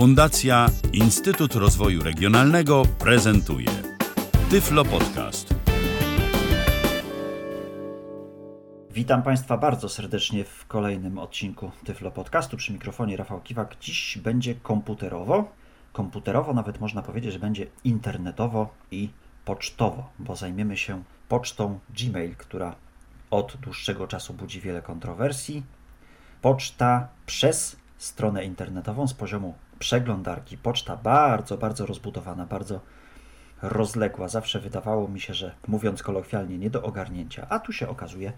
Fundacja Instytut Rozwoju Regionalnego prezentuje Tyflo Podcast. Witam Państwa bardzo serdecznie w kolejnym odcinku Tyflo Podcastu. Przy mikrofonie Rafał Kiwak. Dziś będzie komputerowo. Komputerowo nawet można powiedzieć, że będzie internetowo i pocztowo, bo zajmiemy się pocztą Gmail, która od dłuższego czasu budzi wiele kontrowersji. Poczta przez stronę internetową z poziomu przeglądarki. Poczta bardzo, bardzo rozbudowana, bardzo rozległa. Zawsze wydawało mi się, że mówiąc kolokwialnie, nie do ogarnięcia, a tu się okazuje,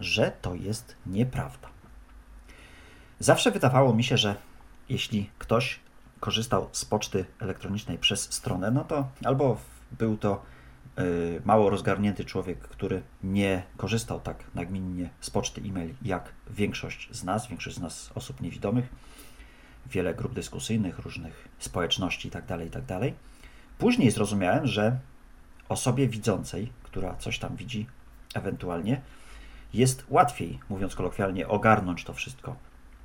że to jest nieprawda. Zawsze wydawało mi się, że jeśli ktoś korzystał z poczty elektronicznej przez stronę, no to albo był to y, mało rozgarnięty człowiek, który nie korzystał tak nagminnie z poczty e-mail jak większość z nas, większość z nas osób niewidomych, wiele grup dyskusyjnych, różnych społeczności itd., itd. Później zrozumiałem, że osobie widzącej, która coś tam widzi ewentualnie, jest łatwiej, mówiąc kolokwialnie, ogarnąć to wszystko,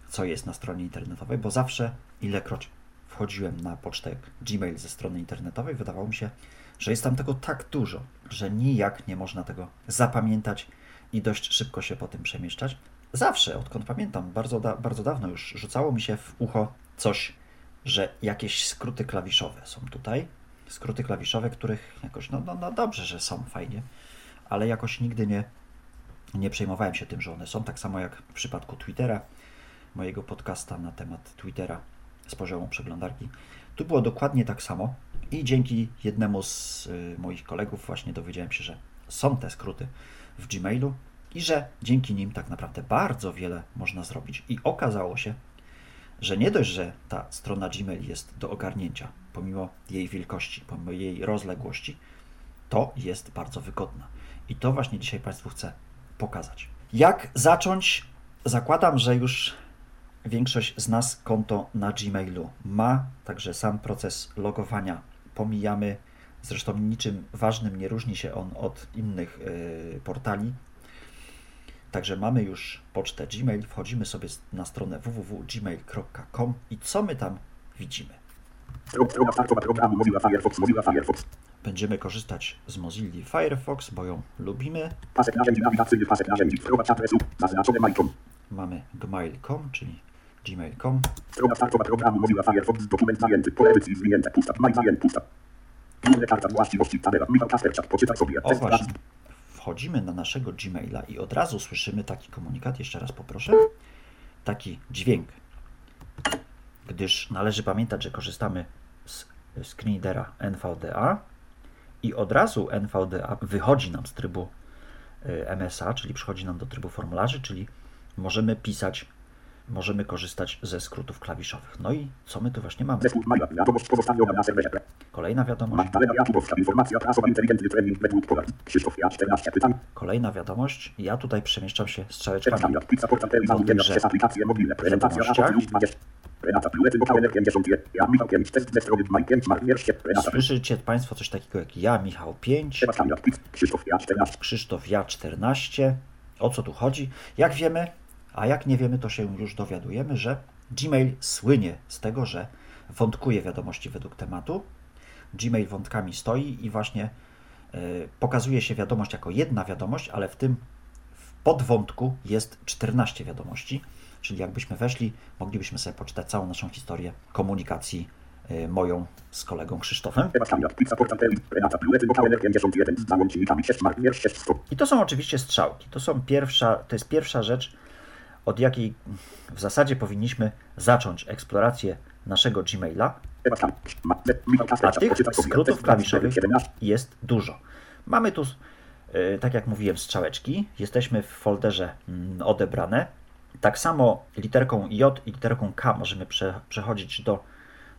co jest na stronie internetowej, bo zawsze, ilekroć wchodziłem na pocztę Gmail ze strony internetowej, wydawało mi się, że jest tam tego tak dużo, że nijak nie można tego zapamiętać i dość szybko się po tym przemieszczać. Zawsze, odkąd pamiętam, bardzo, da, bardzo dawno już rzucało mi się w ucho coś, że jakieś skróty klawiszowe są tutaj. Skróty klawiszowe, których jakoś, no, no, no dobrze, że są, fajnie, ale jakoś nigdy nie, nie przejmowałem się tym, że one są. Tak samo jak w przypadku Twittera, mojego podcasta na temat Twittera z poziomu przeglądarki. Tu było dokładnie tak samo i dzięki jednemu z y, moich kolegów właśnie dowiedziałem się, że są te skróty w Gmailu i że dzięki nim tak naprawdę bardzo wiele można zrobić. I okazało się, że nie dość, że ta strona Gmail jest do ogarnięcia, pomimo jej wielkości, pomimo jej rozległości, to jest bardzo wygodna. I to właśnie dzisiaj Państwu chcę pokazać. Jak zacząć? Zakładam, że już większość z nas konto na Gmailu ma, także sam proces logowania pomijamy. Zresztą niczym ważnym nie różni się on od innych yy, portali. Także mamy już pocztę Gmail, wchodzimy sobie na stronę www.gmail.com i co my tam widzimy? Będziemy korzystać z Mozilla Firefox, bo ją lubimy. Pasek narzędzi nawigacyjny, pasek narzędzi, wprowadź adresu, zaznaczone majką. Mamy gmail.com, czyli gmail.com. Strona startowa programu Mozilla Firefox, dokument zajęty, zwinięte, pusta, maj zajęty, pusta. Karta właściwości, tabela, Kasperczak, poczytaj sobie, O właśnie. Wchodzimy na naszego Gmaila i od razu słyszymy taki komunikat, jeszcze raz poproszę, taki dźwięk. Gdyż należy pamiętać, że korzystamy z screenreadera NVDA i od razu NVDA wychodzi nam z trybu y, MSA, czyli przychodzi nam do trybu formularzy, czyli możemy pisać, możemy korzystać ze skrótów klawiszowych. No i co my tu właśnie mamy? Kolejna wiadomość. Magdalena Jakubowska, informacja prasowa, inteligentny trening, według Polar. Krzysztof Ja, 14 pytań. Kolejna wiadomość. Ja tutaj przemieszczam się strzałeczkami. Czytania, pizza, portal, telewizor, Mam dzienna także przez aplikacje mobilne, prezentacja, wiadomościach. raport, lub 20. Renata Plulety, lokale 52. Ja, Michał Kiewicz, test ze strony Maj 5, Mark Wierszcie, Renata Słyszycie Państwo coś takiego jak ja, Michał 5, Sebastian Jat, Krzysztof Ja, 14. Krzysztof Ja 14. O co tu chodzi? Jak wiemy, a jak nie wiemy, to się już dowiadujemy, że Gmail słynie z tego, że wątkuje wiadomości według tematu. Gmail wątkami stoi i właśnie y, pokazuje się wiadomość jako jedna wiadomość, ale w tym podwątku jest 14 wiadomości. Czyli jakbyśmy weszli, moglibyśmy sobie poczytać całą naszą historię komunikacji y, moją z kolegą Krzysztofem. Sebastian Jat, pizza, portal, telewizor, Renata Plulety, lokale 51. Z załącznikami 6, Mark Wierszcie, 100. I to są oczywiście strzałki. To, są pierwsza, to jest pierwsza rzecz, od jakiej w zasadzie powinniśmy zacząć eksplorację naszego Gmaila, a tych skrótów klawiszowych 17. jest dużo. Mamy tu, y, tak jak mówiłem, strzałeczki. Jesteśmy w folderze mm, odebrane. Tak samo literką J i literką K możemy prze, przechodzić do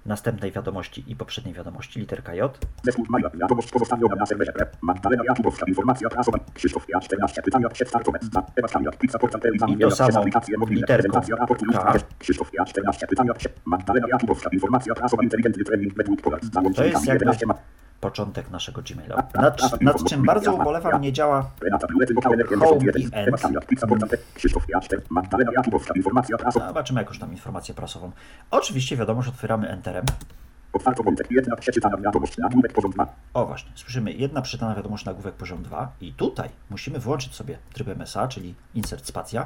następnej wiadomości i poprzedniej wiadomości, literka J. Zespół maila, wiadomość pozostawiona na serwerze. Magdalena Jakubowska, informacja prasowa. Krzysztof Ja, 14 pytania, przedstartowe. Za Sebastian Jat, pizza, portal, telewizor, I to dzienna samo przez aplikacje mobilne, literką prezentacja, raport, lub K. 20. Krzysztof Ja, 14 pytania, Magdalena Jakubowska, informacja prasowa, inteligentny trening, według Polar. Z To jest załącznikami jakby 11 ma. Początek naszego Gmaila. Nad, nad czym bardzo ubolewam, nie działa Home i Zobaczymy jakąś tam informację prasową. Oczywiście wiadomość otwieramy Enterem. otwarto wątek, jedna przeczytana wiadomość, nagłówek poziom 2, O właśnie, słyszymy jedna przeczytana wiadomość nagłówek poziom 2 i tutaj musimy włączyć sobie tryb MSA, czyli insert spacja.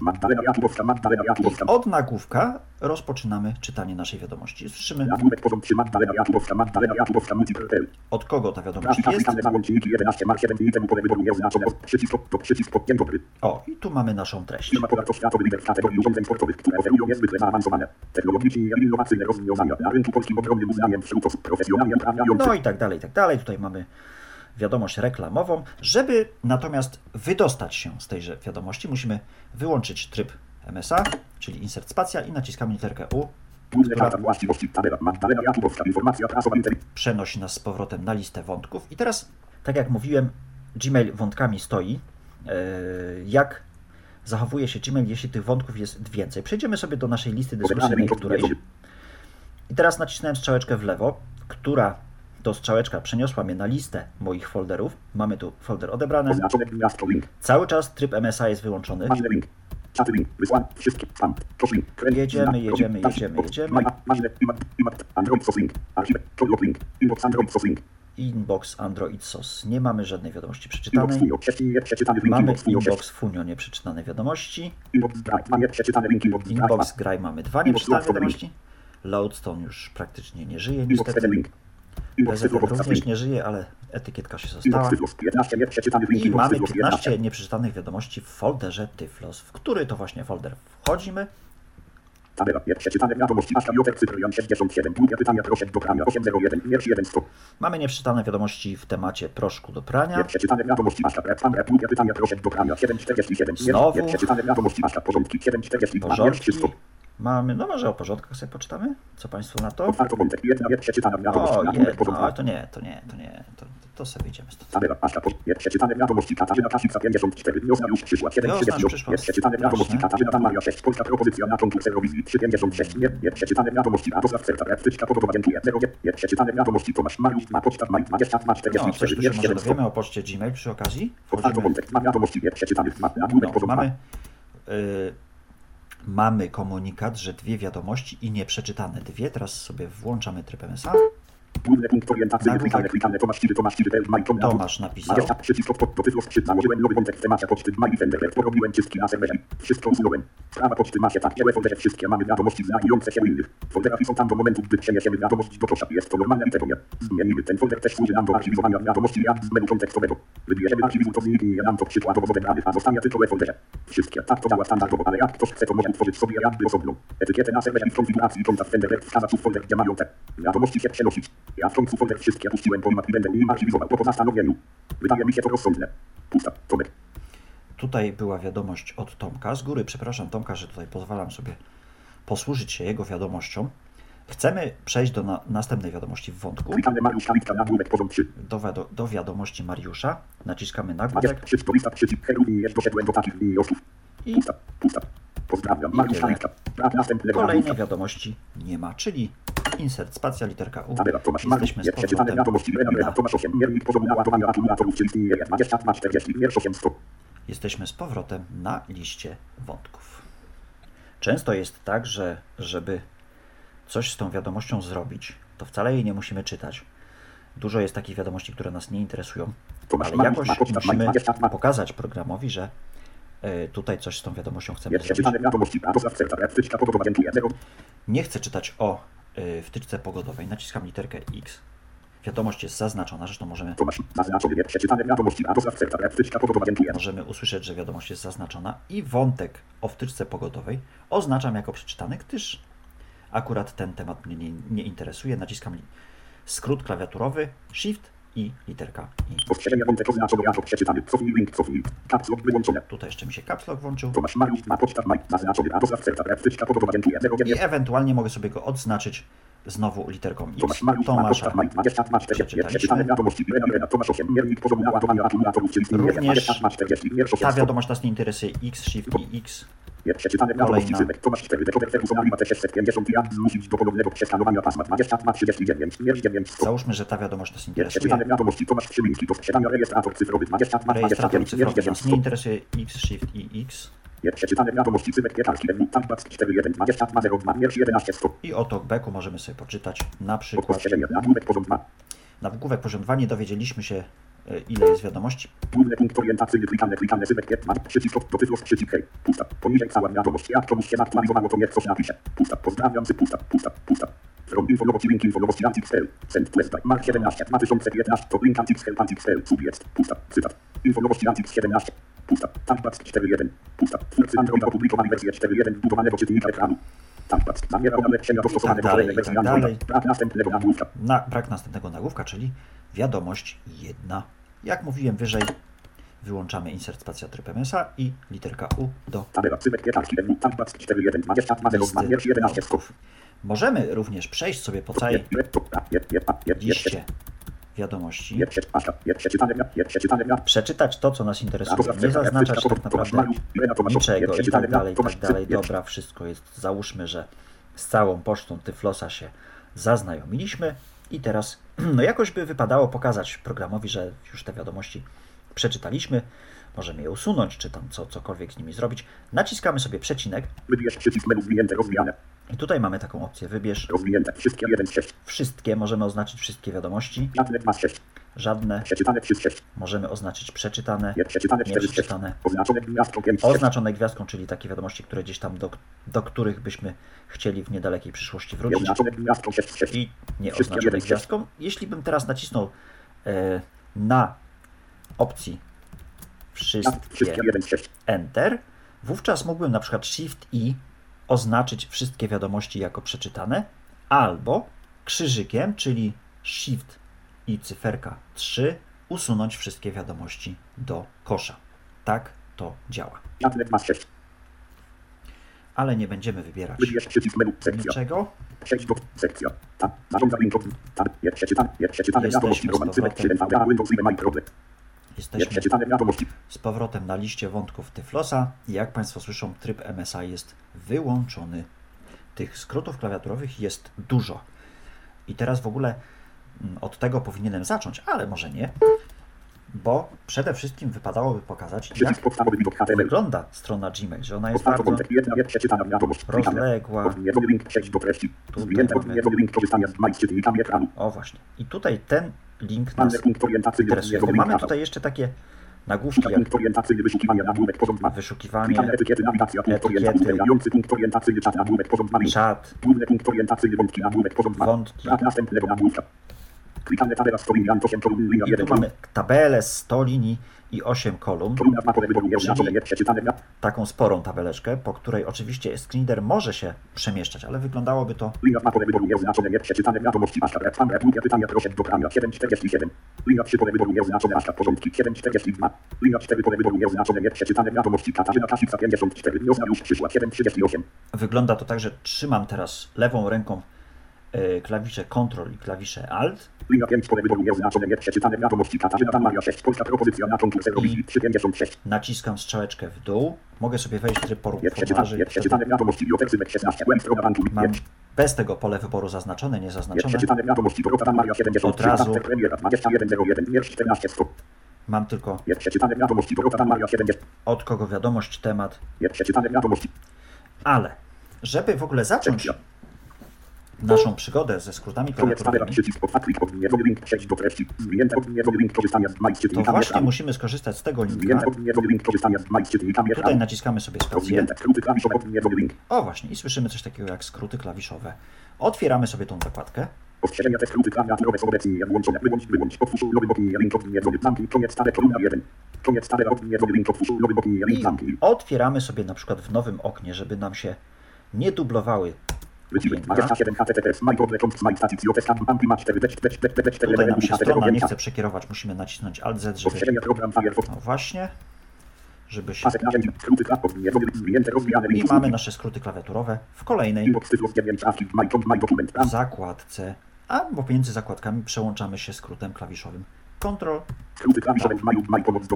Magdalena Jakubowska, Magdalena Jakubowska, Od nagłówka rozpoczynamy czytanie naszej wiadomości. Słyszymy nagłówek poziom 3, Magdalena Jakubowska, Magdalena Jakubowska, multiple, od kogo ta wiadomość jest. klikane, załączniki 11, mar 7 dni temu pole wyboru nieoznaczone, przycisk, to przycisk, podpięć dobry, O, i tu mamy naszą treść. firma podatkowo-światowy lider w kategorii urządzeń sportowych, które oferują niezwykle zaawansowane, technologicznie i innowacyjne rozwiązania na rynku polskim ogromnym uznaniem wśród osób profesjonalnie uprawniających No i tak dalej, i tak dalej. Tutaj mamy wiadomość reklamową. Żeby natomiast wydostać się z tejże wiadomości, musimy wyłączyć tryb MSA, czyli insert spacja i naciskamy literkę U. Przenosi nas z powrotem na listę wątków. I teraz, tak jak mówiłem, Gmail wątkami stoi. Yy, Jak zachowuje się Gmail, jeśli tych wątków jest więcej? Przejdziemy sobie do naszej listy dyskusyjnej, której I teraz nacisnąłem strzałeczkę w lewo, która to strzałeczka przeniosła mnie na listę moich folderów. Mamy tu folder link, Cały czas tryb MSA jest wyłączony. Jedziemy, jedziemy, jedziemy, jedziemy. inbox Android sos. Nie mamy żadnej wiadomości przeczytanej. Mamy inbox Funio, nieprzeczytane wiadomości. inbox Graj mamy dwa nieprzeczytane wiadomości. Loadstone już praktycznie nie żyje niestety. Cyfrow również nie żyje, ale etykietka się została. Cyfrow, 15 nieprzeczytanych link, I mamy Cyfrow, 11, 15 nieprzeczytanych wiadomości w folderze Tyflos, w który to właśnie folder wchodzimy. tabela, wiadomości, Cyprian 67, długie pytania, proszę do prania, 801, wiersz 1, 100, Mamy nieprzeczytane wiadomości w temacie proszku do prania. Nieprzeczytane wiadomości. Pan rep, długie pytania, proszę do prania, 747, Znowu. Wiadomości. Porządki, 742, wiersz Porządki. 300, Mamy, no może o porządkach sobie poczytamy. Co Państwo na to? otwarto wątek, jedna O, nagłówek, jedno, poziom ale 2, to nie, to nie, to nie, to, to sobie idziemy stąd. tabela Asia, po- nieprzeczytane wiadomości Katarzyna Kasica, 54, wiosna już przyszła, Wiosna 730, przyszła. nieprzeczytane wiadomości. Katarzyna Maria 6, polska propozycja na konkurs Eurowizji, 356, nie, nieprzeczytane wiadomości Radosław Serca, Reptyczka, podoba, dziękuję, 0, nie, nieprzeczytane wiadomości Tomasz Mariusz, ma poczta, Maj, 22, No, 44, coś tu się wiersz może 7, 100, dowiemy o poczcie Gmail przy okazji. otwarto wątek, ma wiadomości nieprzeczytanych, ma nagłówek, no, poziom 2, mamy, y, mamy komunikat, że dwie wiadomości i nieprzeczytane dwie. Teraz sobie włączamy tryb MSA. Klikane, klikane, Tomasz napisał. Przycisk pod do tytułu skrzyd, nałożyłem nowy wątek w temacie poczty, Maj, Fender, porobiłem czystki na serwerze, wszystko usunąłem. Sprawa poczty ma się tak, dziełe folderze wszystkie, mamy wiadomości znajdujące się u innych. Foldera są tam do momentu, gdy przeniesiemy wiadomość do kosza, jest to normalne i tego nie. Zmienimy ten folder, też służy nam do archiwizowania wiadomości jak z menu kontekstowego. Wybierzemy archiwium, to zmieni nam to przykładowo zobrany, a zostanie tylko w folderze. Wszystkie, tak to działa standardowo, ale jak ktoś chce, to może utworzyć sobie jakby osobną. Etykietę na serwerze i konfiguracji konta Fender wskazać folder, te wiadomości się przenosić. Ja w końcu folder wszystkie puściłem po i będę nim archiwizował po zastanowieniu. Wydaje mi się to rozsądne. Pusta, Tomek. Tutaj była wiadomość od Tomka. Z góry przepraszam Tomka, że tutaj pozwalam sobie posłużyć się jego wiadomością. Chcemy przejść do na, następnej wiadomości w wątku, Klikane Mariusz Kalitka, nagłówek, poziom 3. do, wiado- do wiadomości Mariusza. Naciskamy takich wniosków. i Pusta, pusta. Pozdrawiam, Mariusz kolejnej wiadomości nie ma, czyli insert spacja literka U. Jesteśmy z powrotem wiadomości, Lena Lena, na, Tomasz 8, miernik poziomu naładowania akumulatorów, czyli istnieje 22, 40, wiersz 800. jesteśmy z powrotem na liście wątków. Często jest tak, że żeby coś z tą wiadomością zrobić, to wcale jej nie musimy czytać. Dużo jest takich wiadomości, które nas nie interesują, ale jakoś musimy 22, pokazać programowi, że y, tutaj coś z tą wiadomością chcemy zrobić. Nieprzeczytane wiadomości, Radosław Serca, Reptyczka, podoba, dziękuję, 0. Nie chcę czytać o wtyczce pogodowej. Naciskam literkę X. Wiadomość jest zaznaczona, zresztą możemy, możemy usłyszeć, że wiadomość jest zaznaczona i wątek o wtyczce pogodowej oznaczam jako przeczytany, gdyż akurat ten temat mnie nie, nie interesuje. Naciskam skrót klawiaturowy Shift i literka I. Przeczytany. Cofnij link, cofnij. Caps lock wyłączone. Tutaj jeszcze mi się caps lock włączył Tomasz Mariusz, Mike, zaznaczony, Serca, Reptyczka, podoba, dziękuję, 0, i ewentualnie mogę sobie go odznaczyć znowu literką X. Tomasza. Tomasz, 22, 40, Przeczytaliśmy. przeczytane wiadomości, Irena, Irena, Tomasz 8, miernik poziomu naładowania akumulatorów, czyli Również 22, 40, wiersz Ta 8, wiadomość nas nie interesuje. X, Shift i X. Kolejna. Szymek, Tomasz 4, dekoder personalny ma 650 ja musić do ponownego przeskanowania pasma 22, 39, mier 9, 100. Załóżmy, że ta wiadomość nas interesuje. przeczytane wiadomości, Tomasz 3 linki do posiadania rejestrator cyfrowy 22, Rejestrator 25, mier cyfrowy 9, nas 100. nie interesuje. X, Shift i X. Nie przeczytane wiadomości, Cymek, Pietarki, Demu, Tambac 41, 22, 02, mier 11, 100. I o talkbacku możemy sobie poczytać na przykład Podpościelenie, nagłówek poziom 2. nagłówek poziom 2. Nie dowiedzieliśmy się, e, ile jest wiadomości. Główny punkt orientacyjny, klikane, klikane, przycisk, tytułów, przycisk, hej, pusta. Poniżej cała wiadomość, jak komuś się naktualizowało, to niech coś napisze. Pusta, pozdrawiam, pusta, pusta, pusta. From info, nowości, link, info, nowości, send, quest, mark 17, 2015, to link, subjekt, pusta, cytat. Info, nowości, antik 17, pusta, tambac 4.1, pusta. Androida wersję 4.1 budowanego czytnika ekranu. Zamiera ulepszenia dostosowanego do tak wersji Androida. dalej. Brak następnego nagłówka. Na brak następnego nagłówka, czyli wiadomość jedna. Jak mówiłem wyżej, wyłączamy insert spacja tryb MSA i literka U do Tabela, cymek, pietarki, demu, tambac 4.1, 22, 02, listy wiersz 11, wątków. Możemy również przejść sobie po całej liście wiadomości, przeczytać to, co nas interesuje, nie zaznaczać tak naprawdę niczego i tak dalej, i tak dalej. Dobra, wszystko jest. Załóżmy, że z całą pocztą Tyflosa się zaznajomiliśmy i teraz no jakoś by wypadało pokazać programowi, że już te wiadomości przeczytaliśmy. Możemy je usunąć, czy tam co, cokolwiek z nimi zrobić. Naciskamy sobie przecinek Wybierz przycisk menu zwinięte, rozwijane, i tutaj mamy taką opcję. Wybierz rozwinięte, wszystkie 1 z 6, wszystkie, możemy oznaczyć wszystkie wiadomości, żadne 2 z 6, żadne, przeczytane 3 z 6, możemy oznaczyć przeczytane, nie przeczytane 4 z 6, Nieprzeczytane. oznaczone gwiazdką 5 z 6, oznaczone gwiazdką, czyli takie wiadomości, które gdzieś tam do, do których byśmy chcieli w niedalekiej przyszłości wrócić. nieoznaczone gwiazdką 6 z 6, i nie Wszystkie oznaczone jeden z gwiazdką. Jeśli bym teraz nacisnął e, na opcji wszystkie wszystkie 1 z 6, Enter, wówczas mógłbym na przykład Shift i oznaczyć wszystkie wiadomości jako przeczytane, albo krzyżykiem, czyli Shift i cyferka 3, usunąć wszystkie wiadomości do kosza. Tak to działa. żadne 2 z 6, Ale nie będziemy wybierać niczego. Jesteśmy z powrotem. Jesteśmy z powrotem na liście wątków Tyflosa. Jak Państwo słyszą, tryb MSA jest wyłączony. Tych skrótów klawiaturowych jest dużo. I teraz w ogóle mm, od tego powinienem zacząć, ale może nie, bo przede wszystkim wypadałoby pokazać, jak wygląda strona Gmail, że ona jest bardzo rozległa. Mamy-. O właśnie. I tutaj ten link orientacyjny, interesuje. odniesiony Mamy tutaj jeszcze takie nagłówki jak Punkt orientacyjny, wyszukiwania, nagłówek, poziom 2. wyszukiwanie, etykiety, etykiety. punkt orientacyjny, czat, nagłówek, poziom 2. link. czat, Główny punkt orientacyjny, wątki, nagłówek, poziom 2. Wątki. Brak następnego nagłówka. Klikane tabela 100 linii, 8 kolumn, linia i 1 tu mamy tabelę 100 linii i 8 kolumn. Kolumna 2 pole wyboru, nieoznaczone, Czyli- nie przeczytane, ja. taką sporą tabeleczkę, po której oczywiście screener może się przemieszczać, ale wyglądałoby to Linia 2 pole wyboru, nieoznaczone, nie przeczytane, wiadomości, masza, rep, pan, rep, pytania, proszę do krania, 747. Linia 3 pole wyboru, nieoznaczone, masza, porządki, 742. Linia 4 pole wyboru, nieoznaczone, nie przeczytane, wiadomości, Katarzyna Kasica, 54. Wiosna już przyszła, 738. wygląda to tak, że trzymam teraz lewą ręką klawisze Ctrl i klawisze Alt Linia 5 pole wyboru, nieoznaczone, nie przeczytane, wiadomości, Katarzyna Maria 6. Polska propozycja na konkursy Rowisi, 356. naciskam strzałeczkę w dół, mogę sobie wejść w tryb poru- Nie przeczytane, formularzy, nie wtedy przeczytane, wiadomości, Bioteksymek 16. Głęb strona banku, mam bez tego pole wyboru zaznaczone, Nie 73, Od razu. Master Premiera 2101, wiersz 14 100. mam tylko Nie przeczytane wiadomości, Dorota Maria 70. od kogo wiadomość, temat, ale żeby w ogóle zacząć. Naszą przygodę ze skrótami klawiaturowymi, to czytnikami właśnie musimy skorzystać z tego linka. Tutaj naciskamy sobie spację. O właśnie, i słyszymy coś takiego jak skróty klawiszowe. Otwieramy sobie tą zakładkę. Ostrzeżenia te skróty klawiaturowe są obecnie włączone. Wyłącz, wyłącz, otwórz nowy boknie, link plamki, koniec kolumna 1. Koniec link, otwórz nowy boknie, link, plamki. otwieramy sobie na przykład w nowym oknie, żeby nam się nie dublowały Wycinek, okienka. 27 HTTPS, my podle, kąt, smite, stacji, COPS, plamki, ma 4, 4, 4, 4, 4, Tutaj nam się strona nie chce przekierować, musimy nacisnąć Alt Z, żeby... No właśnie, żeby się... I mamy nasze skróty klawiaturowe w kolejnej Inbox cyfrów 9 czaszki. My, my dokument. Tam. zakładce, a pomiędzy zakładkami przełączamy się skrótem klawiszowym Ctrl.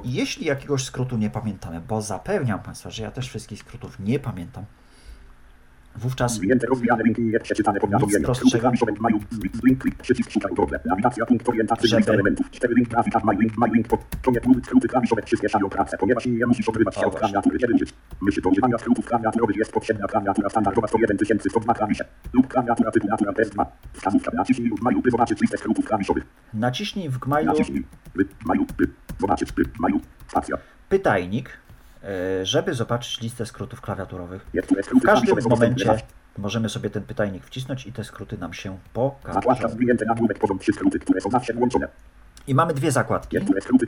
Jeśli jakiegoś skrótu nie pamiętamy, bo zapewniam Państwa, że ja też wszystkich skrótów nie pamiętam, wówczas. Żeby- Lista elementów. 4 link grafika. My link. My link. pod- Koniec. Skróty klawiszowe przyspieszają pracę, ponieważ nie musisz odgrywać się od klawiatury. Kiedy użyć. Myśl do używania skrótów klawiaturowych jest potrzebna klawiatura standardowa 10102 klawisze. Lub klawiatura typu natura test 2. Wskazówka. Naciśnij lub maju, by zobaczyć listę skrótów klawiszowych. naciśnij w Gmailu Naciśnij. By, maju, by. Zobaczyć, by, maju. Spacja. pytajnik, żeby zobaczyć listę skrótów klawiaturowych. W każdym momencie możemy sobie ten pytajnik wcisnąć i te skróty nam się pokażą. I mamy dwie zakładki. Skróty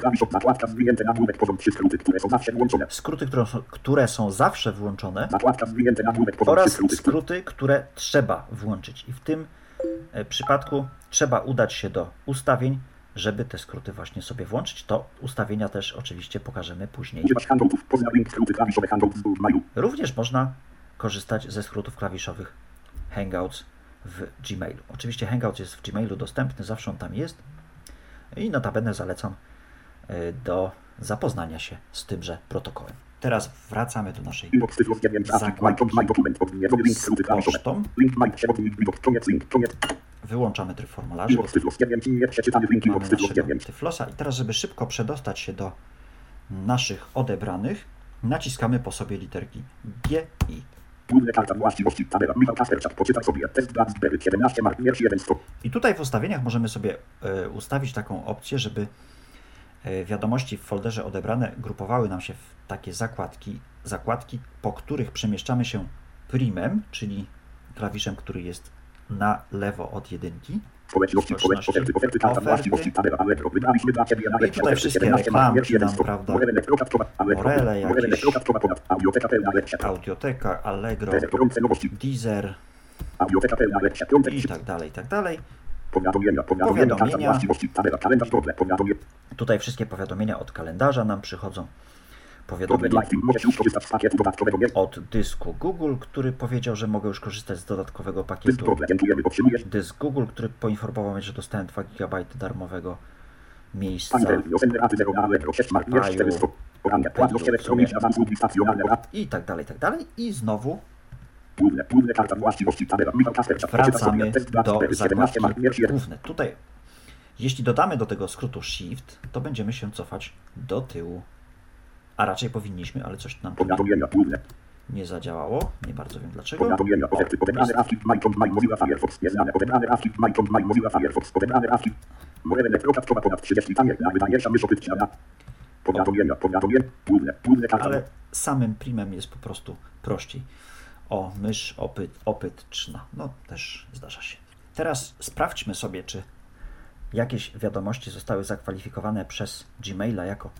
które są zawsze włączone. Skróty, które są, zawsze włączone oraz skróty, które skróty, które trzeba włączyć. I w tym e, przypadku trzeba udać się do ustawień, żeby te skróty właśnie sobie włączyć. To ustawienia też oczywiście pokażemy później. Również można korzystać ze skrótów klawiszowych Hangouts w Gmailu. Oczywiście Hangouts jest w Gmailu dostępny, zawsze on tam jest i notabene zalecam y, do zapoznania się z tymże protokołem. Teraz wracamy do naszej Inbox cyfrów 9 czaszki. My, Zakładki. z pocztą. Wyłączamy tryb formularzy. Inbox cyfrów 9, nieprzeczytany link, Mamy inbox cyfrów naszego 9. Tyflosa i teraz, żeby szybko przedostać się do naszych odebranych, naciskamy po sobie literki G i Główne karta właściwości, tabela, Michał Kasperczak, poczytaj sobie, test Blacksberry, 17 mark, wiersz 1, 100. I tutaj w ustawieniach możemy sobie e, ustawić taką opcję, żeby e, wiadomości w folderze odebrane grupowały nam się w takie zakładki, zakładki, po których przemieszczamy się primem, czyli klawiszem, który jest na lewo od jedynki. Społeczności, Społeczności, społeczności, oferty, karta oferty. właściwości, tabela, Allegro, wybraliśmy dla Ciebie na I tutaj wszystkie reklamki nam, prawda, Orele jakieś. Audioteka pełna lepsza, Audioteka, Allegro, Deezer audioteka pełna lepsza, piątek, i tak dalej, i tak dalej. powiadomienia, powiadomienia, Powiadomienia. Tutaj wszystkie powiadomienia od kalendarza nam przychodzą. Godle, Powiadomienia live, możesz już korzystać z pakietu dodatkowego, nie? od dysku Google, który powiedział, że mogę już korzystać z dodatkowego pakietu. Dysk Google, który poinformował mnie, że dostałem 2 GB darmowego miejsca. Pani Del, wiosenny raty 0 na Allegro, 6 mark, wiersz Aju. 400, poranne, płatność elektroniczna, zamówień stacjonalne, rad, I tak dalej, i tak dalej. I znowu wracamy do Blacksberry, 17 mark, zakładki wiersz 1, główne. Tutaj, jeśli dodamy do tego skrótu Shift, to będziemy się cofać do tyłu. A raczej powinniśmy, ale coś nam tu nie zadziałało. Nie bardzo wiem dlaczego. Powiadomienia, oferty, odebrane rawki w MyCom, My Mozilla Firefox, nieznane, odebrane rawki w MyCom, My Mozilla Firefox, odebrane rawki, Morele Prokatkowa ponad 30 tanie, dla wydajniejsza mysz opytczana, powiadomienia, powiadomienia, główne, główne karta, Ale samym primem jest po prostu prościej. O, mysz opyt, opytczna. No, też zdarza się. Teraz sprawdźmy sobie, czy jakieś wiadomości zostały zakwalifikowane przez Gmaila jako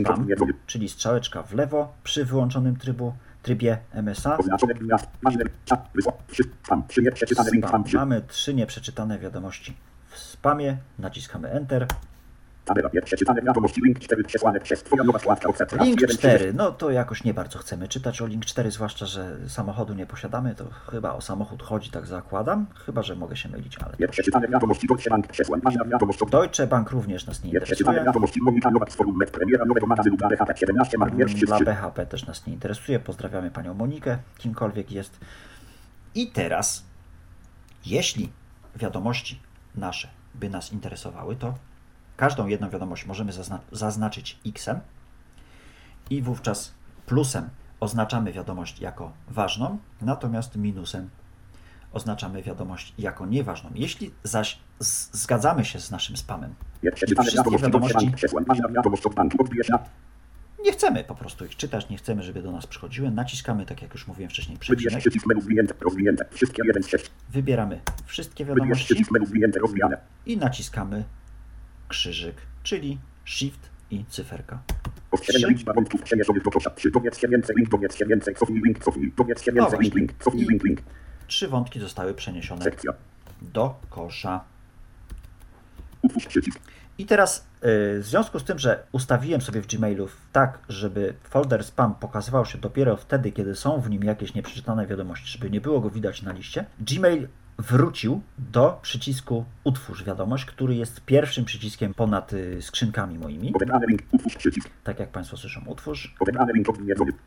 spam, czyli strzałeczka w lewo przy wyłączonym trybu, trybie MSA. spam, Mamy trzy nieprzeczytane wiadomości w spamie. Naciskamy Enter. Link 4 przesłane przez twoja nowa składka, offset, raz, Link jeden, 4, no to jakoś nie bardzo chcemy czytać o Link 4, zwłaszcza, że samochodu nie posiadamy, to chyba o samochód chodzi, tak zakładam, chyba, że mogę się mylić, ale... Deutsche Bank, również nas nie interesuje, dla DHP, 17 mark, wiersz dla 3, BHP też nas nie interesuje, pozdrawiamy Panią Monikę, kimkolwiek jest. I teraz, jeśli wiadomości nasze by nas interesowały, to każdą jedną wiadomość możemy zazna zaznaczyć X-em i wówczas plusem oznaczamy wiadomość jako ważną, natomiast minusem oznaczamy wiadomość jako nieważną. Jeśli zaś zgadzamy się z naszym spamem, Wszystkie wiadomości, nie chcemy po prostu ich czytać, nie chcemy, żeby do nas przychodziły, naciskamy, tak jak już mówiłem wcześniej, przycisk. menu zwinięte, rozwinięte, wszystkie 1 z 6. wybieramy wszystkie wiadomości i naciskamy krzyżyk, czyli Shift i cyferka. Trzy. liczba wątków przeniesiony do kosza. 3. Dowiedz się więcej, link, dowiedz się więcej, cofnij link, cofnij, dowiedz się więcej, link, właśnie. link, cofnij I- link, link. Trzy wątki zostały przeniesione Sekcja. do kosza. I teraz y, w związku z tym, że ustawiłem sobie w Gmailu tak, żeby folder spam pokazywał się dopiero wtedy, kiedy są w nim jakieś nieprzeczytane wiadomości, żeby nie było go widać na liście, Gmail wrócił do przycisku utwórz wiadomość, który jest pierwszym przyciskiem ponad y, skrzynkami moimi. Odebrany link. Utwórz przycisk. Tak jak Państwo słyszą, utwórz Odebrany link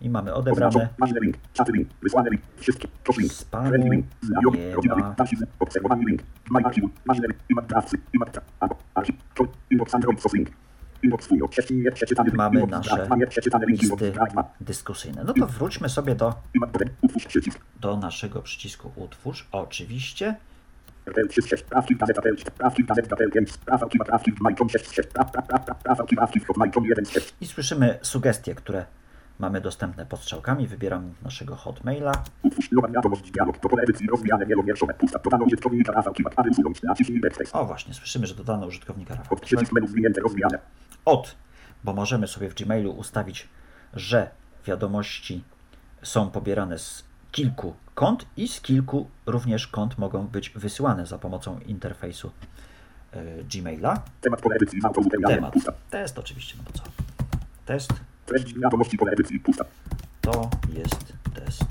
i mamy odebrane. Ważny link. Czaty link. Wysłany link. Wszystkie. Link. Spamu link. Znajomy. nie Rodzina ma. link. Archiw. Obserwowany link. My archiw. Ważny link. Imat drawcy. Imat tra. Albo. Archiw. To. Inbox Android sos link. Mamy nasze listy dyskusyjne. No to wróćmy sobie do, do naszego przycisku utwórz. Oczywiście. RTL 36, sprawki, gazeta RTL, sprawki, gazeta RTL 5, sprawki, sprawki, majką 6, 6, spraw, spraw, spraw, spraw, sprawki, sprawki, majką 1, 6. I słyszymy sugestie, które mamy dostępne pod strzałkami. Wybieram naszego hotmaila. O właśnie, słyszymy, że dodano użytkownika Rafał Od, bo możemy sobie w Gmailu ustawić, że wiadomości są pobierane z kilku kont i z kilku również kont mogą być wysyłane za pomocą interfejsu y, Gmaila. Temat pole edycji autouterialem, Temat. pusta. Test oczywiście, no bo co? Test Treść wiadomości pole edycji, pusta. to jest test.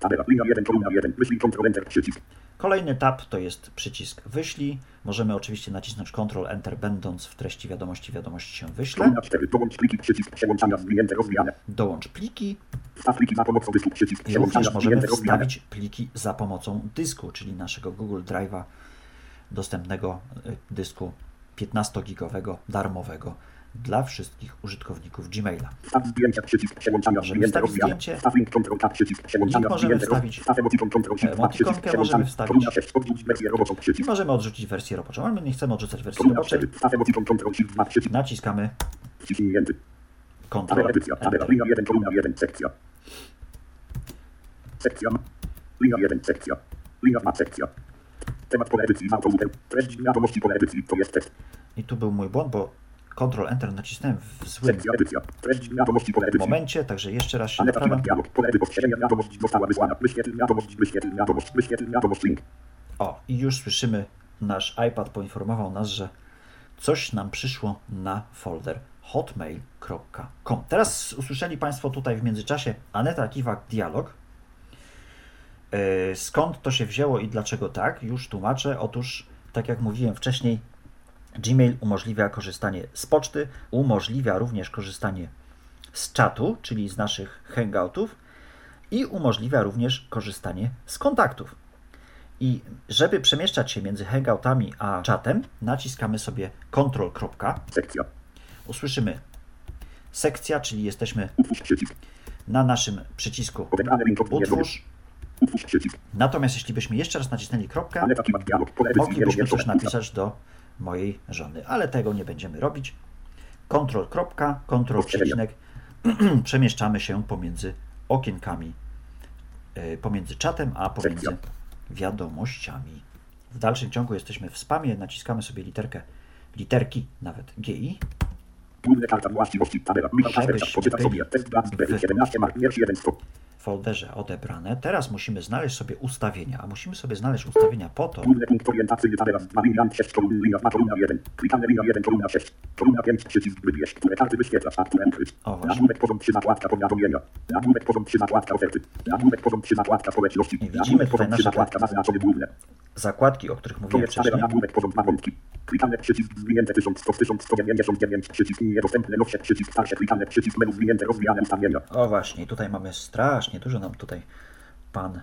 Tabela, linia 1, kolumna 1, myśli Ctrl Enter, przycisk. Kolejny tab to jest przycisk wyślij. Możemy oczywiście nacisnąć Ctrl Enter będąc w treści wiadomości wiadomość się wyśle. Kolumna 4, dołącz pliki, przycisk, przełączania. Dołącz pliki Wstaw pliki za pomocą dysku, przycisk, i również możemy wstawić pliki za pomocą dysku, czyli naszego Google Drive'a dostępnego y, dysku 15-gigowego, darmowego dla wszystkich użytkowników Gmaila. Zdjęcia, przycisk, przełączania, Możemy wstawić zdjęcie. Wstaw link, Ctrl Tab, przycisk, przełączania, Link możemy wstawić. Wstaw emotikon, Ctrl Shift, Tab, przycisk, Emotikonkę przełączania. możemy wstawić. Kolumna 6, odrzuć wersję roboczą, przycisk. możemy odrzucić wersję roboczą, ale my nie chcemy odrzucać wersji roboczej. 4, wstaw emotikon, Ctrl Shift, Tab, przycisk, Naciskamy wciśnięty. Ctrl Tabela edycja, tabela, Enter. linia 1, kolumna 1, sekcja. Sekcja, linia 1, sekcja. Linia 2, sekcja. Temat pole edycji, z autobutem. Treść wiadomości pole edycji, to jest tekst. I tu był mój błąd, bo Ctrl Enter nacisnąłem w złym momencie, także jeszcze raz się naprawiam. O, i już słyszymy, nasz iPad poinformował nas, że coś nam przyszło na folder hotmail.com. Teraz usłyszeli Państwo tutaj w międzyczasie Aneta Kiwak dialog. E, Skąd to się wzięło i dlaczego tak? Już tłumaczę. Otóż, tak jak mówiłem wcześniej, Gmail umożliwia korzystanie z poczty, umożliwia również korzystanie z czatu, czyli z naszych hangoutów i umożliwia również korzystanie z kontaktów. I żeby przemieszczać się między hangoutami a czatem, naciskamy sobie Ctrl. Sekcja. Usłyszymy sekcja, czyli jesteśmy na naszym przycisku utwórz. Natomiast jeśli byśmy jeszcze raz nacisnęli kropkę, moglibyśmy pusta. napisać do mojej żony, ale tego nie będziemy robić. Ctrl. kropka, Ctrl przecinek. Przemieszczamy się pomiędzy okienkami, y, pomiędzy czatem, a pomiędzy wiadomościami. W dalszym ciągu jesteśmy w spamie, naciskamy sobie literkę, literki, nawet GI. Główne karta właściwości, tabela, Michał Żebyśmy Kasperczak, poczytaj byli sobie, test dla w- 17 mark, wiersz 1, 100. folderze odebrane. Teraz musimy znaleźć sobie ustawienia, a musimy sobie znaleźć ustawienia po to, punkt orientacyjny, tabela, 2 linia, 6 kolumn, linia 2, kolumna 1. Klikamy linia 1, kolumna 6. Kolumna 5, przycisk wybierz, które karty wyświetlasz, a które ukryć. O, właśnie. Nagłówek porząd 3, nakładka powiadomienia. Nagłówek porząd 3, nakładka oferty. Nagłówek porząd 3, nakładka społeczności. widzimy Nagłówek tutaj porząd 3, nasze nakładka zaznaczone główne. zakładki, o których mówiłem wcześniej. nagłówek wątki. Klikamy przycisk zwinięte 1100, 1199, przycisk niedostępne, nowsze, przycisk starsze, klikamy przycisk menu zwinięte, rozwijane ustawienia. O właśnie, tutaj mamy strasznie dużo nam tutaj pan,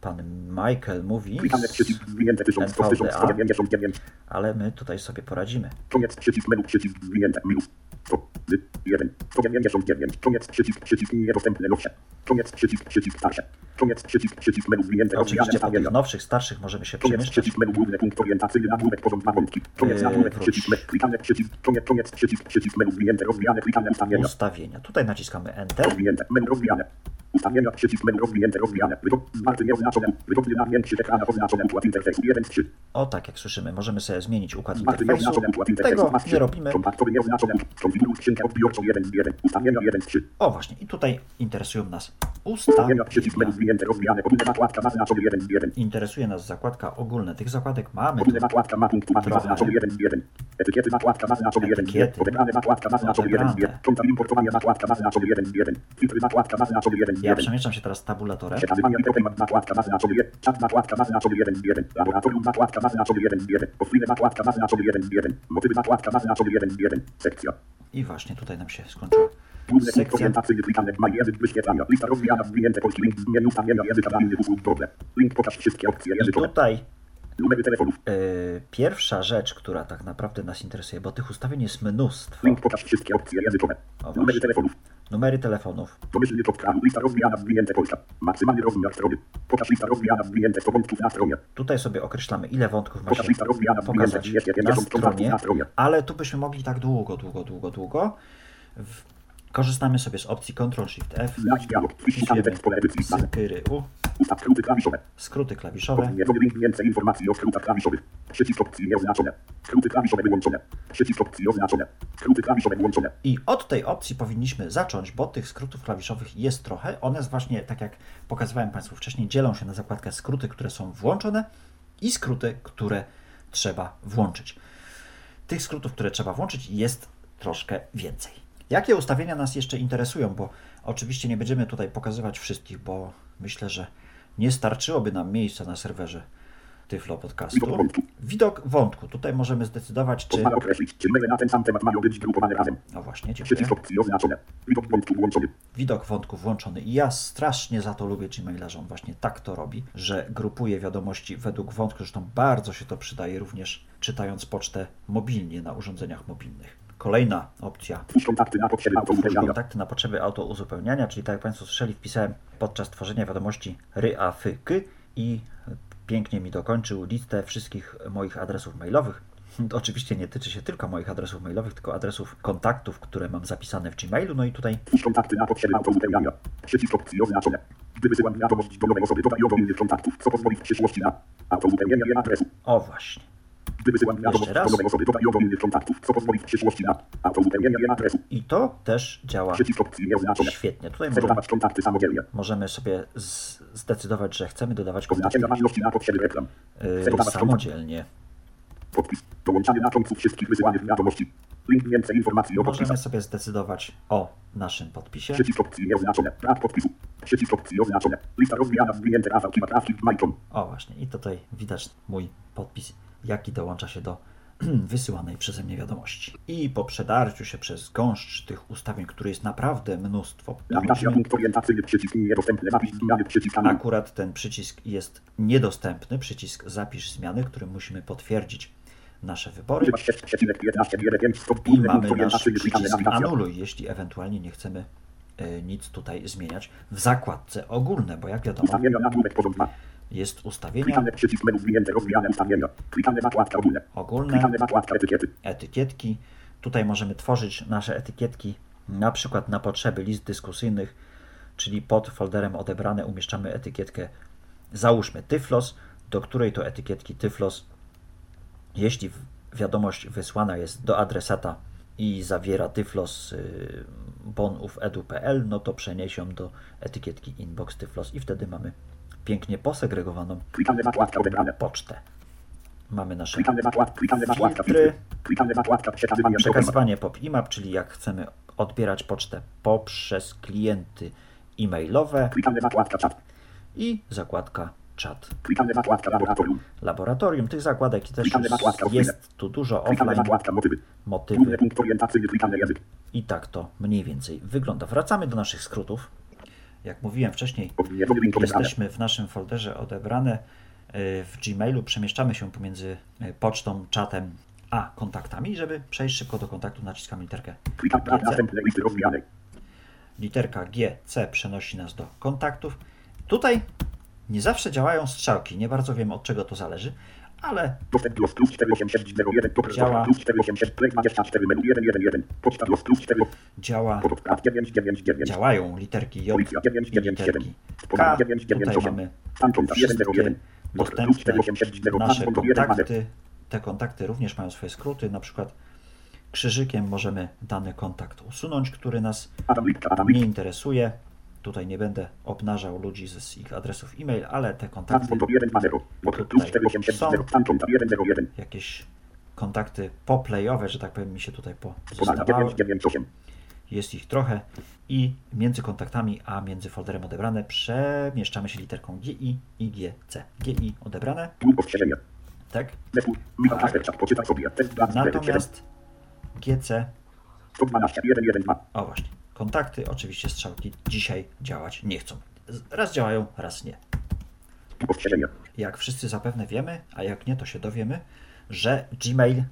pan Michael mówi, Klikamy przycisk zwinięte 1100, NVDA. 1199. ale my tutaj sobie poradzimy. Koniec przycisk menu przycisk zwinięte minus. To, y, 1, 199, koniec przycisk przycisk niedostępne nowsze. Koniec przycisk przycisk starsze. Koniec przycisk przycisk menu zwinięte, Oczywiście po tych nowszych, starszych możemy się Koniec przemieszczać. przycisk menu główny punkt orientacyjny, nagłówek porząd dwa wątki. Koniec nagłówek przycisk menu, klikamy przycisk, koniec, koniec przycisk przycisk menu zwinięte, rozwijane, klikamy ustawienia. Ustawienia. Tutaj naciskamy Enter. Rozwinięte, menu rozwijane. Ustawienia, przycisk menu rozwinięte, rozwijane. Zwarty nieoznaczone, wygodny namiętny ekrana oznaczone, układ interfejsu, 1 z 3. O tak, jak słyszymy, możemy sobie zmienić układ interfejsu. Tego nie robimy. Kontaktowy nieoznaczone, konfiguruj skrzynkę odbiorczą 1 z 1. Ustawienia 1 z 3. O właśnie, i tutaj interesują nas przycisk ustawienia. zwinięte, rozwijane, zakładka, zaznaczony 1 z 1. Interesuje nas zakładka ogólna. Tych zakładek mamy tu Ogólna zakładka, tłumacz, Trochę. zaznaczony 1 z 1. Etykiety, zakładka, zaznaczony 1 z 1. Etykiety. Odebrane, zakładka, zaznaczony 1 z 1. Odebrane. Konta importowania, zakładka, zaznaczony 1 z 1. Filtry, zakładka, zaznaczony 1 z Ja 1. przemieszczam się teraz tabulatorem. Przekazywania i temat zakładka zaznaczony 1, czat zakładka zaznaczony 1 z 1, laboratorium zakładka zaznaczony 1 z 1, offline zakładka zaznaczony 1 z 1, motywy zakładka zaznaczony 1 z 1, sekcja. I właśnie tutaj nam się skończyła. Sekcja lista rozwijana zwinięte polski link z menu ustawienia języka dla innych usług dobre. Link pokaż wszystkie opcje I językowe, tutaj numery telefonów, yy, pierwsza rzecz, która tak naprawdę nas interesuje, bo tych ustawień jest mnóstwo. link pokaż wszystkie opcje językowe, O, numery telefonów, Numery telefonów. domyślny top kraju, lista rozwijana zwinięte Polska, maksymalny rozmiar strony, pokaż lista rozwijana zwinięte 100 wątków na stronie, Tutaj sobie określamy, ile wątków ma pokaż się lista rozwijana pokazać 250 na kontaktów stronie, na stronie. ale tu byśmy mogli tak długo, długo, długo, długo. W... Korzystamy sobie z opcji Ctrl-Shift-F, wpisujemy sypyry U, ustaw skróty klawiszowe. skróty klawiszowe. Więcej informacji o skrótach klawiszowych. Przycisk opcji nieoznaczone. Skróty klawiszowe wyłączone. Przycisk opcji oznaczone. Skróty klawiszowe włączone. I od tej opcji powinniśmy zacząć, bo tych skrótów klawiszowych jest trochę. One właśnie, tak jak pokazywałem Państwu wcześniej, dzielą się na zakładkę skróty, które są włączone i skróty, które trzeba włączyć. Tych skrótów, które trzeba włączyć, jest troszkę więcej. Jakie ustawienia nas jeszcze interesują? Bo oczywiście nie będziemy tutaj pokazywać wszystkich, bo myślę, że nie starczyłoby nam miejsca na serwerze Tyflo Podcastu. Widok wątku. Wątku. Tutaj możemy zdecydować, czy. Pozwala określić, czy maile na ten sam temat mają być grupowane razem. No właśnie, dziękuję. Przycisk opcji oznaczone. Widok wątku włączony. widok wątków włączony. I ja strasznie za to lubię Gmaila, że on właśnie tak to robi, że grupuje wiadomości według wątku. Zresztą bardzo się to przydaje również czytając pocztę mobilnie na urządzeniach mobilnych. Kolejna opcja. Kontakty na potrzeby kontakty na potrzeby autouzupełniania, czyli tak jak Państwo słyszeli, wpisałem podczas tworzenia wiadomości ry, a, fy, ky i pięknie mi dokończył listę wszystkich moich adresów mailowych. To oczywiście nie tyczy się tylko moich adresów mailowych, tylko adresów kontaktów, które mam zapisane w Gmailu. No i tutaj kontakty na potrzeby. Przycisk opcji oznaczone. Gdy wysyłam wiadomość do nowej osoby, dodaję do innych kontaktów, co pozwoli w przyszłości na adresu. O właśnie. Gdy wysyłam wiadomość raz. do nowej osoby, dodaję do innych kontaktów, co pozwoli w przyszłości na autouzupełnienie jej adresu. I to też działa świetnie. Tutaj możemy, dodawać kontakty samodzielnie. możemy sobie z, zdecydować, że chcemy dodawać kontakty yy, kontakty. samodzielnie. Podpis. Dołączanie na końcu wszystkich wysyłanych wiadomości. Link więcej informacji o Możemy sobie zdecydować o naszym podpisie. Przycisk opcji nieoznaczone. Brak podpisu. Przycisk opcji oznaczone. Lista rozwijana Myton. O właśnie, i tutaj widać mój podpis, jaki dołącza się do wysyłanej przeze mnie wiadomości. I po przedarciu się przez gąszcz tych ustawień, które jest naprawdę mnóstwo, akurat ten przycisk jest niedostępny, przycisk zapisz zmiany, którym musimy potwierdzić nasze wybory. Używasz 6,15 wiele 5 stop. I mamy nasz przycisk anuluj, jeśli ewentualnie nie chcemy e, nic tutaj zmieniać w zakładce ogólne, bo jak wiadomo Ustawienia nagłówek porząd 2. jest ustawienia Klikamy przycisk menu zwinięte rozwijane ustawienia. Klikamy zakładka ogólne. ogólne, Klikamy zakładka etykiety. etykietki. Tutaj możemy tworzyć nasze etykietki na przykład na potrzeby list dyskusyjnych, czyli pod folderem odebrane umieszczamy etykietkę załóżmy Tyflos, do której to etykietki Tyflos, jeśli wiadomość wysłana jest do adresata i zawiera Tyflos y, bonufedu.pl, no to przenieś ją do etykietki inbox Tyflos i wtedy mamy pięknie posegregowaną pocztę. Mamy nasze Filtry. przekazywanie pop IMAP, czyli jak chcemy odbierać pocztę poprzez klienty e-mailowe i zakładka czat. Laboratorium. Tych zakładek też jest tu dużo offline, motywy. I tak to mniej więcej wygląda. Wracamy do naszych skrótów. Jak mówiłem wcześniej, jesteśmy w naszym folderze odebrane y, w Gmailu, przemieszczamy się pomiędzy y, pocztą, czatem a kontaktami. Żeby przejść szybko do kontaktu, naciskamy literkę GC. literka G, C przenosi nas do kontaktów. Tutaj nie zawsze działają strzałki, nie bardzo wiem od czego to zależy, ale Dostęp los plus 48701. To Działa. plus 487 play 24 menu 111. Poczta los plus 4. działa, Podprat 999. działają literki J Policja i 997. literki K. Tutaj 998. mamy wszystkie 101. Dostęp plus dostępne 487. nasze Stan konto 1 kontakty. Te kontakty również mają swoje skróty, na przykład krzyżykiem możemy dany kontakt usunąć, który nas nie interesuje. Tutaj nie będę obnażał ludzi z ich adresów e-mail, ale te kontakty, Transport 120. Mod plus 4870. Phantom 101. jakieś kontakty poplayowe, że tak powiem, mi się tutaj pozostawały. 998. Jest ich trochę i między kontaktami, a między folderem odebrane przemieszczamy się literką GI i GC. GI odebrane, Pół ostrzeżenia. tak? Dla Natomiast GC 112. 112. O właśnie. Kontakty, oczywiście strzałki dzisiaj działać nie chcą. Raz działają, raz nie. Jak wszyscy zapewne wiemy, a jak nie, to się dowiemy, że Gmail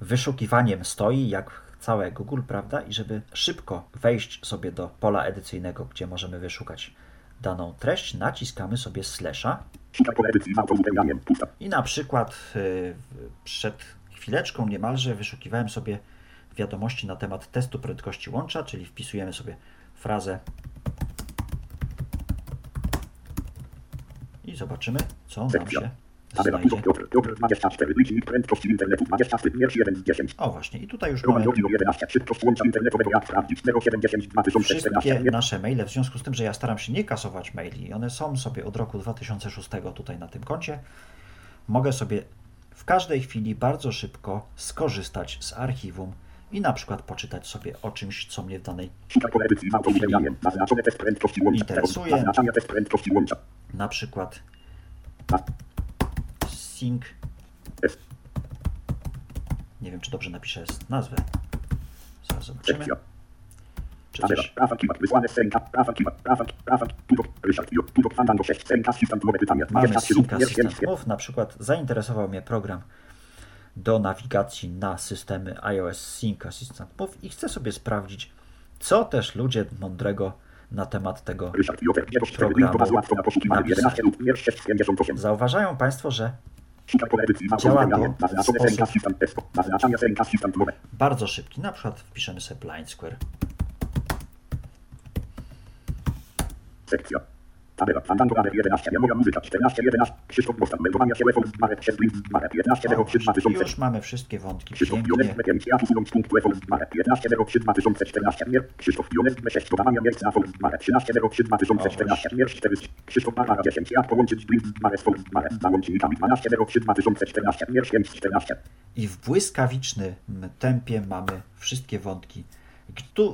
wyszukiwaniem stoi, jak całe Google, prawda? I żeby szybko wejść sobie do pola edycyjnego, gdzie możemy wyszukać daną treść, naciskamy sobie slasha i na przykład y, przed chwileczką niemalże wyszukiwałem sobie wiadomości na temat testu prędkości łącza, czyli wpisujemy sobie frazę i zobaczymy, co nam się znajdzie. Piotr. Piotr. Piotr 24. Licznik prędkości internetu. 24. Wiersz 1 z 10. O właśnie, i tutaj już mamy Godzino 11. Szybkość łącza internetowego jak sprawdzić. 070 2014. wszystkie nasze maile, w związku z tym, że ja staram się nie kasować maili, one są sobie od roku 2006 tutaj na tym koncie, mogę sobie w każdej chwili bardzo szybko skorzystać z archiwum i na przykład poczytać sobie o czymś, co mnie w danej. Interesuje. Na przykład sync, nie wiem czy dobrze napiszę nazwę, zaraz zobaczymy, czy Tabela. coś, Prawa kiwa. Wysłane z Senka. Prawa kiwa. Prawa Prawa Pudok. Ryszard Pio. Pudok Fandango 6. Senka. Assistant. Nowe pytania. Mamy 23 Sync Assistant 1. Move, na przykład zainteresował mnie program do nawigacji na systemy iOS Sync Assistant Move i chcę sobie sprawdzić, co też ludzie mądrego na temat tego Ryszard Piotrek. 04. Programu Link do bazy łatwo na poszukiwanie. napisać. 11 lub wiersz 658. Zauważają Państwo, że Działa to w sposób- bardzo szybki, na przykład wpiszemy sobie Blind Square. Sekcja. Tabela. Fandango Marek 11. Ja mogę muzyka. 14. 11. Krzysztof Bostan. Meldowania się. Marek 6. Marek 15. O, 03. 2000. już mamy wszystkie wątki Krzysztof pięknie. Jones B5, ja usuną z punktu F Marek 15 03 2014 Mier, Krzysztof Jones B6 dodawania miejsca na Fold Marek 13 03 2014 Mier 4 Krzysztof Barbara 10 ja połączyć Marek Fold Marek załącznikami 12 03 2014 Mier 5 14 I w błyskawicznym tempie mamy wszystkie wątki,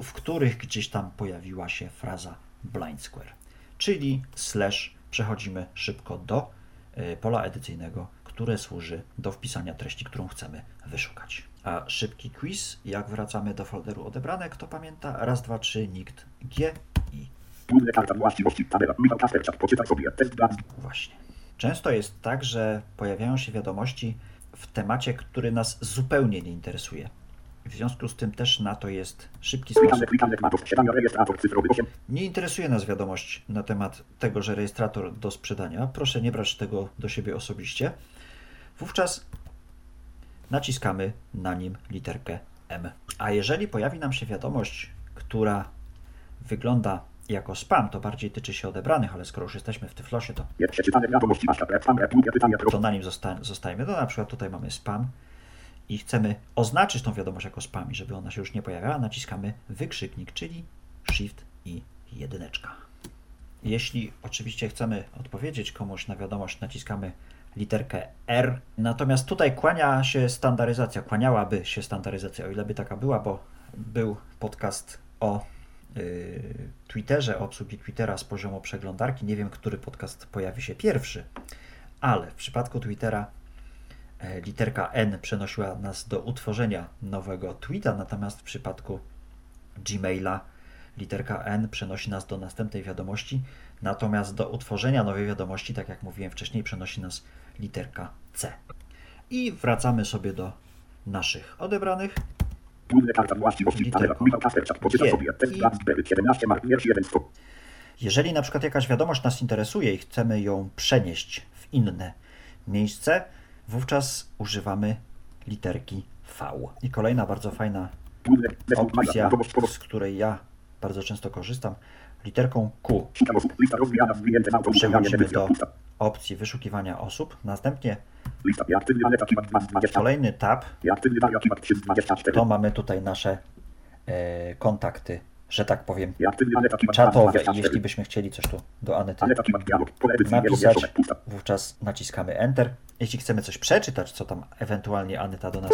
w których gdzieś tam pojawiła się fraza blind square, czyli slash przechodzimy szybko do y, pola edycyjnego, które służy do wpisania treści, którą chcemy wyszukać. A szybki quiz, jak wracamy do folderu odebrane, kto pamięta? Raz, dwa, trzy, nikt, G, I. Właśnie. Często jest tak, że pojawiają się wiadomości w temacie, który nas zupełnie nie interesuje. W związku z tym też na to jest szybki sposób. klikane tematów posiadania rejestrator cyfrowy 8 Nie interesuje nas wiadomość na temat tego, że rejestrator do sprzedania. Proszę nie brać tego do siebie osobiście. Wówczas naciskamy na nim literkę M. A jeżeli pojawi nam się wiadomość, która wygląda jako spam, to bardziej tyczy się odebranych, ale skoro już jesteśmy w Tyflosie, to to na nim zosta- zostajmy. No na przykład tutaj mamy spam i chcemy oznaczyć tą wiadomość jako spam żeby ona się już nie pojawiała, naciskamy wykrzyknik, czyli Shift i jedyneczka. Jeśli oczywiście chcemy odpowiedzieć komuś na wiadomość, naciskamy literkę R. Natomiast tutaj kłania się standaryzacja, kłaniałaby się standaryzacja, o ile by taka była, bo był podcast o yy, Twitterze, o obsługi Twittera z poziomu przeglądarki. Nie wiem, który podcast pojawi się pierwszy, ale w przypadku Twittera literka N przenosiła nas do utworzenia nowego tweeta, natomiast w przypadku Gmaila literka N przenosi nas do następnej wiadomości, natomiast do utworzenia nowej wiadomości, tak jak mówiłem wcześniej, przenosi nas literka C. I wracamy sobie do naszych odebranych. Główne karta właściwości tabela Literką Michał Kasperczak poczytaj G. sobie test I- dla 17 Mark Mier 1 100 Jeżeli na przykład jakaś wiadomość nas interesuje i chcemy ją przenieść w inne miejsce, wówczas używamy literki V. I kolejna bardzo fajna opcja, z której ja bardzo często korzystam, literką Q. Przechodzimy do opcji wyszukiwania osób. Następnie Lista aktywny ale taki 20 kolejny tab, aktywny Daria Kiwak 324 to mamy tutaj nasze e, kontakty że tak powiem, czatowe. I jeśli byśmy chcieli coś tu do Anety napisać, wówczas naciskamy Enter. Jeśli chcemy coś przeczytać, co tam ewentualnie Aneta do nas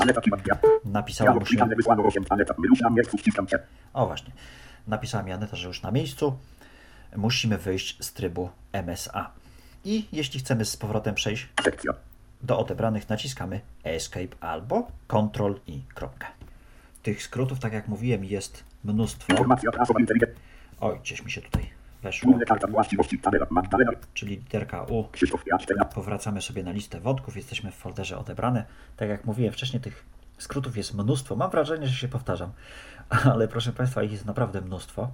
napisała, musimy... wpisane, wysłano 8, Aneta, my ruszam, miejscu, ściskam cię. O właśnie, napisała mi Aneta, że już na miejscu. Musimy wyjść z trybu MSA. I jeśli chcemy z powrotem przejść do odebranych, naciskamy Escape albo Ctrl i kropkę. Tych skrótów, tak jak mówiłem, jest mnóstwo. Informacja, prasowa, inteligent. Oj, gdzieś mi się tutaj weszło, czyli literka U. Powracamy sobie na listę wątków, jesteśmy w folderze odebrane. Tak jak mówiłem wcześniej, tych skrótów jest mnóstwo. Mam wrażenie, że się powtarzam, ale proszę Państwa, ich jest naprawdę mnóstwo.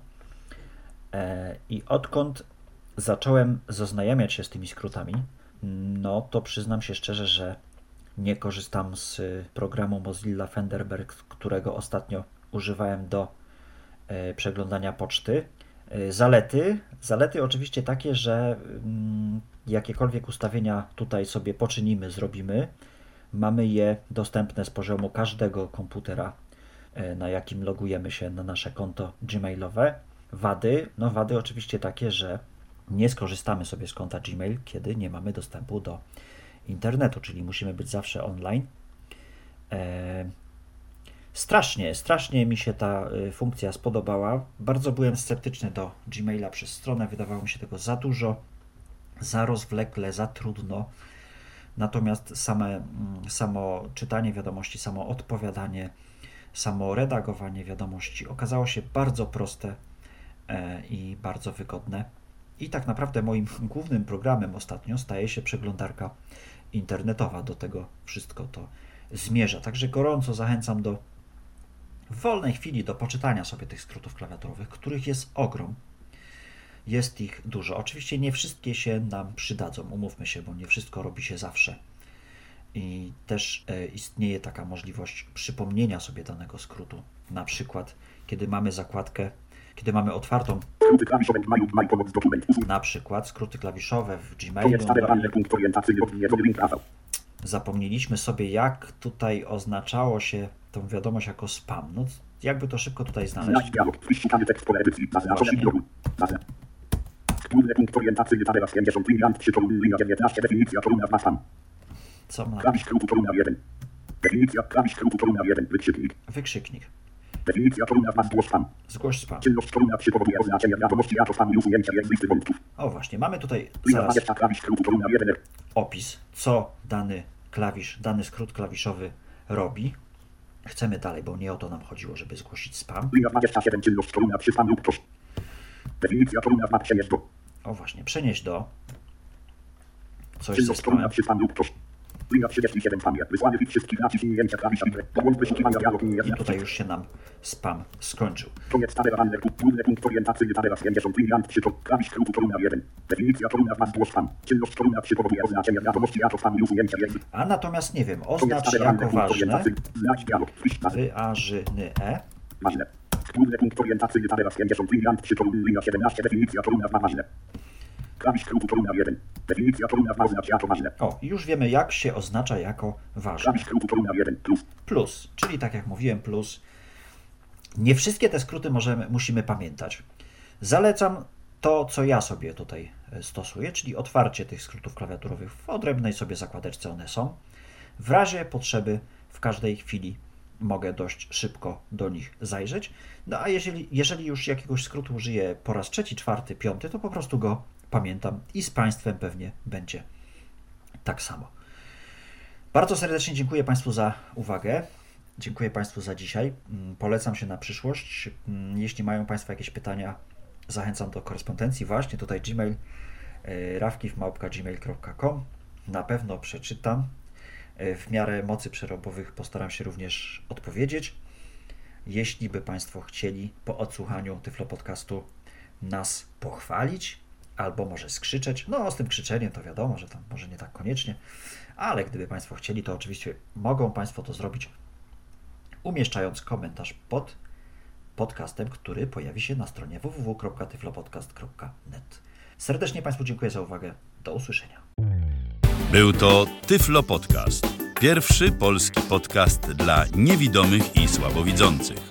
E, I odkąd zacząłem zaznajamiać się z tymi skrótami, no to przyznam się szczerze, że nie korzystam z programu Mozilla Thunderbird, którego ostatnio używałem do przeglądania poczty. E, Zalety. Zalety oczywiście takie, że mm, jakiekolwiek ustawienia tutaj sobie poczynimy, zrobimy, mamy je dostępne z poziomu każdego komputera, e, na jakim logujemy się na nasze konto gmailowe. Wady, no wady oczywiście takie, że nie skorzystamy sobie z konta Gmail, kiedy nie mamy dostępu do internetu, czyli musimy być zawsze online. Strasznie, strasznie mi się ta y, funkcja spodobała. Bardzo byłem sceptyczny do Gmaila przez stronę. Wydawało mi się tego za dużo, za rozwlekle, za trudno. Natomiast same, mm, samo czytanie wiadomości, samo odpowiadanie, samo redagowanie wiadomości okazało się bardzo proste e, i bardzo wygodne. I tak naprawdę moim głównym programem ostatnio staje się przeglądarka internetowa. Do tego wszystko to zmierza. Także gorąco zachęcam do w wolnej chwili do poczytania sobie tych skrótów klawiaturowych, których jest ogrom. Jest ich dużo. Oczywiście nie wszystkie się nam przydadzą, umówmy się, bo nie wszystko robi się zawsze. I też e, istnieje taka możliwość przypomnienia sobie danego skrótu. Na przykład, kiedy mamy zakładkę, kiedy mamy otwartą Skróty klawiszowe, maj, pomoc, dokument. Na przykład skróty klawiszowe w Gmailu, punkt orientacyjny, zapomnieliśmy sobie, jak tutaj oznaczało się tą wiadomość jako spam. No, jakby to szybko tutaj znaleźć? Dialog, wyszukany tekst pole edycji, zaznaczony Właśnie. dialogu. Zaznacz. Główny punkt orientacyjny, tabela z 50, miliard, 3 kolumny, linia 19, definicja, kolumna 2, sam. Co ma Klawisz skrótu, kolumna 1. Definicja, klawisz skrótu, kolumna 1, wykrzyknik. wykrzyknik? Definicja, kolumna 2, zgłoś spam. Zgłoś spam. Czynność, kolumna 3 powoduje oznaczenia wiadomości, a to spam i usunięcia jej z listy wątków. O właśnie, mamy tutaj Linia zaraz 20, klawisz skrótu, kolumna 1, opis, co dany klawisz, dany skrót klawiszowy robi. Chcemy dalej, bo nie o to nam chodziło, żeby zgłosić spam. linia 27, czynność, kolumna 3, spam lub coś. Definicja, kolumna 2, przenieść do. O właśnie, przenieść do coś Czynność, kolumna spamem. 3, spam lub coś. Linia 37, spamie. Wysłany plik wszystkich naciśnięcia klawisza libre. Połącz wyszukiwania dialog, linia I tutaj już się nam spam skończył. Koniec tabela ranny, główny punkt orientacyjny, tabela z 50, miliard, 3, to klawisz skrótu, kolumna 1. Definicja, kolumna 2, zgłoś spam. Czynność, kolumna 3 powoduje oznaczenia wiadomości, a to spam i usunięcia jej. A natomiast nie wiem, oznacz jako ważne wyrażyny e. Ważne. Główny punkt orientacyjny, tabela z 50, miliard, 3, kolumny, linia 17, definicja, kolumna 2, ważne. Klawisz skrótu, kolumna 1. Definicja, kolumna 2, oznacza, a to ważne. O, już wiemy jak się oznacza jako ważne. Klawisz skrótu, kolumna 1, plus. Plus, czyli tak jak mówiłem, plus. Nie wszystkie te skróty możemy, musimy pamiętać. Zalecam to, co ja sobie tutaj e, stosuję, czyli otwarcie tych skrótów klawiaturowych w odrębnej sobie zakładeczce one są. W razie potrzeby w każdej chwili mogę dość szybko do nich zajrzeć. No a jeżeli, jeżeli już jakiegoś skrótu użyję po raz trzeci, czwarty, piąty, to po prostu go pamiętam i z Państwem pewnie będzie tak samo. Bardzo serdecznie dziękuję Państwu za uwagę. Dziękuję Państwu za dzisiaj. Mm, Polecam się na przyszłość. Mm, Jeśli mają Państwo jakieś pytania, zachęcam do korespondencji. Właśnie tutaj Gmail e, rawkiw.gmail.com Na pewno przeczytam. E, W miarę mocy przerobowych postaram się również odpowiedzieć. Jeśli by Państwo chcieli po odsłuchaniu Tyflo Podcastu nas pochwalić, albo może skrzyczeć, no z tym krzyczeniem to wiadomo, że tam może nie tak koniecznie, ale gdyby Państwo chcieli, to oczywiście mogą Państwo to zrobić, umieszczając komentarz pod podcastem, który pojawi się na stronie www.tyflopodcast.net. Serdecznie Państwu dziękuję za uwagę. Do usłyszenia. Był to Tyflo Podcast. Pierwszy polski podcast dla niewidomych i słabowidzących.